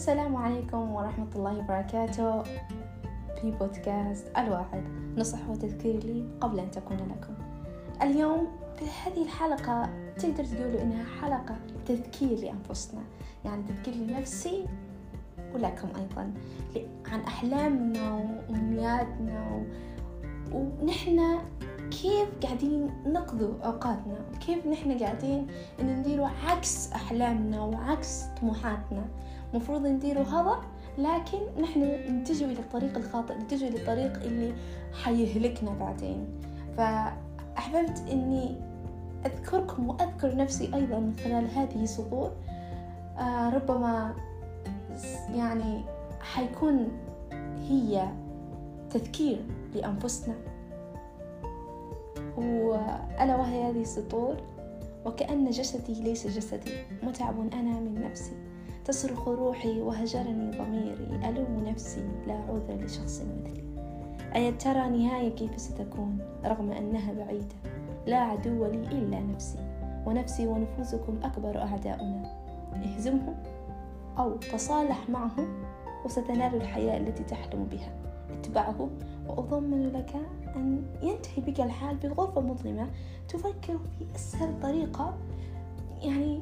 السلام عليكم ورحمة الله وبركاته. في بودكاست الواحد نصح وتذكير لي قبل أن تكون لكم. اليوم في هذه الحلقة تقدر تقولوا إنها حلقة تذكير لأنفسنا يعني تذكير لنفسي ولكم أيضا عن أحلامنا وأمنياتنا ونحن كيف قاعدين نقضي أوقاتنا وكيف نحن قاعدين نديروا عكس أحلامنا وعكس طموحاتنا. مفروض نديروا هذا لكن نحن نتجه إلى الطريق الخاطئ نتجه إلى الطريق اللي حيهلكنا بعدين. فأحببت إني أذكركم وأذكر نفسي أيضا من خلال هذه السطور. آه ربما يعني حيكون هي تذكير لأنفسنا. وألا وهي هذه السطور وكأن جسدي ليس جسدي متعب أنا من نفسي. تصرخ روحي وهجرني ضميري. ألوم نفسي لا عذر لشخص مثلي. أي ترى نهاية كيف ستكون؟ رغم أنها بعيدة. لا عدو لي إلا نفسي. ونفسي ونفوسكم أكبر أعداؤنا. اهزمهم أو تصالح معهم وستنال الحياة التي تحلم بها. اتبعه وأضمن لك أن ينتهي بك الحال بغرفة مظلمة تفكر في أسهل طريقة. يعني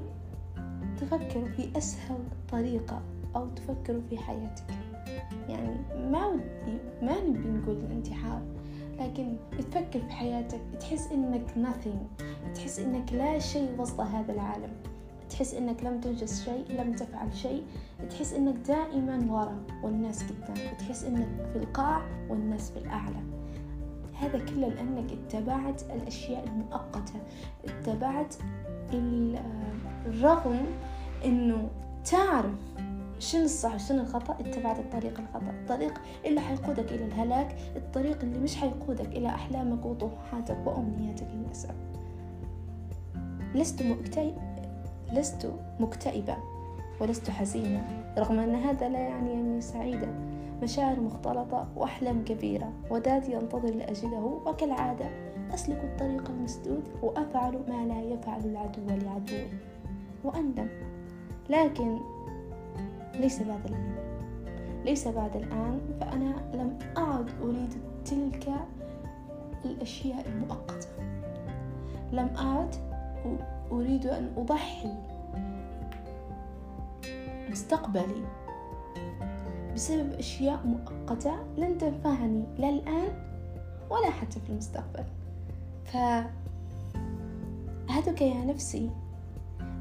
تفكر في أسهل طريقة أو تفكر في حياتك. يعني ما ودي ما نبي نقول الانتحار لكن تفكر في حياتك تحس إنك nothing تحس إنك لا شيء وسط هذا العالم. تحس إنك لم تنجز شيء لم تفعل شيء تحس إنك دائما ورا والناس قدام تحس إنك في القاع والناس في الأعلى. هذا كله لأنك اتبعت الأشياء المؤقتة اتبعت الرغم إنه تعرف شنو الصح وشنو الخطأ اتبعت الطريق الخطأ. الطريق اللي حيقودك إلى الهلاك الطريق اللي مش حيقودك إلى أحلامك وطموحاتك وأمنياتك للأسف. لست مكتئب لست مكتئبة ولست حزينة رغم أن هذا لا يعني أني سعيدة. مشاعر مختلطة وأحلام كبيرة وداد ينتظر لأجده وكالعادة أسلك الطريق المسدود وأفعل ما لا يفعل العدو لعدوه وأندم لكن ليس بعد الآن. ليس بعد الآن فأنا لم أعد أريد تلك الأشياء المؤقتة. لم أعد أريد أن أضحي مستقبلي بسبب أشياء مؤقتة لن تنفعني لا الآن ولا حتى في المستقبل. فهدك يا نفسي.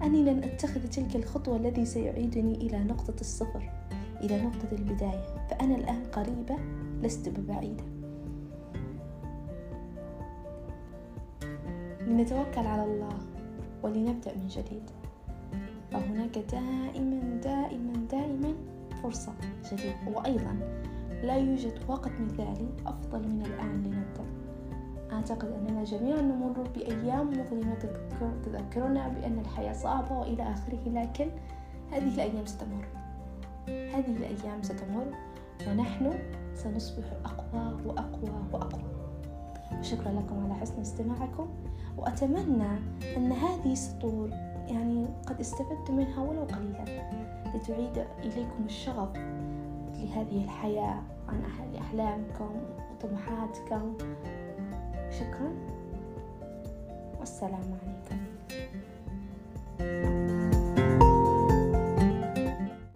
أني لن أتخذ تلك الخطوة الذي سيعيدني إلى نقطة الصفر إلى نقطة البداية فأنا الآن قريبة لست ببعيدة. لنتوكل على الله ولنبدأ من جديد. فهناك دائما دائما دائما فرصة جديدة وأيضا لا يوجد وقت مثالي أفضل من الآن لنبدأ. أعتقد أننا جميعا نمر بأيام مظلمة تذكرنا بأن الحياة صعبة وإلى آخره لكن هذه الأيام ستمر. هذه الأيام ستمر ونحن سنصبح أقوى وأقوى وأقوى. شكرا لكم على حسن استماعكم وأتمنى أن هذه السطور يعني قد استفدت منها ولو قليلا. لتعيد إليكم الشغف لهذه الحياة عن أحلامكم وطموحاتكم. شكرا. والسلام عليكم.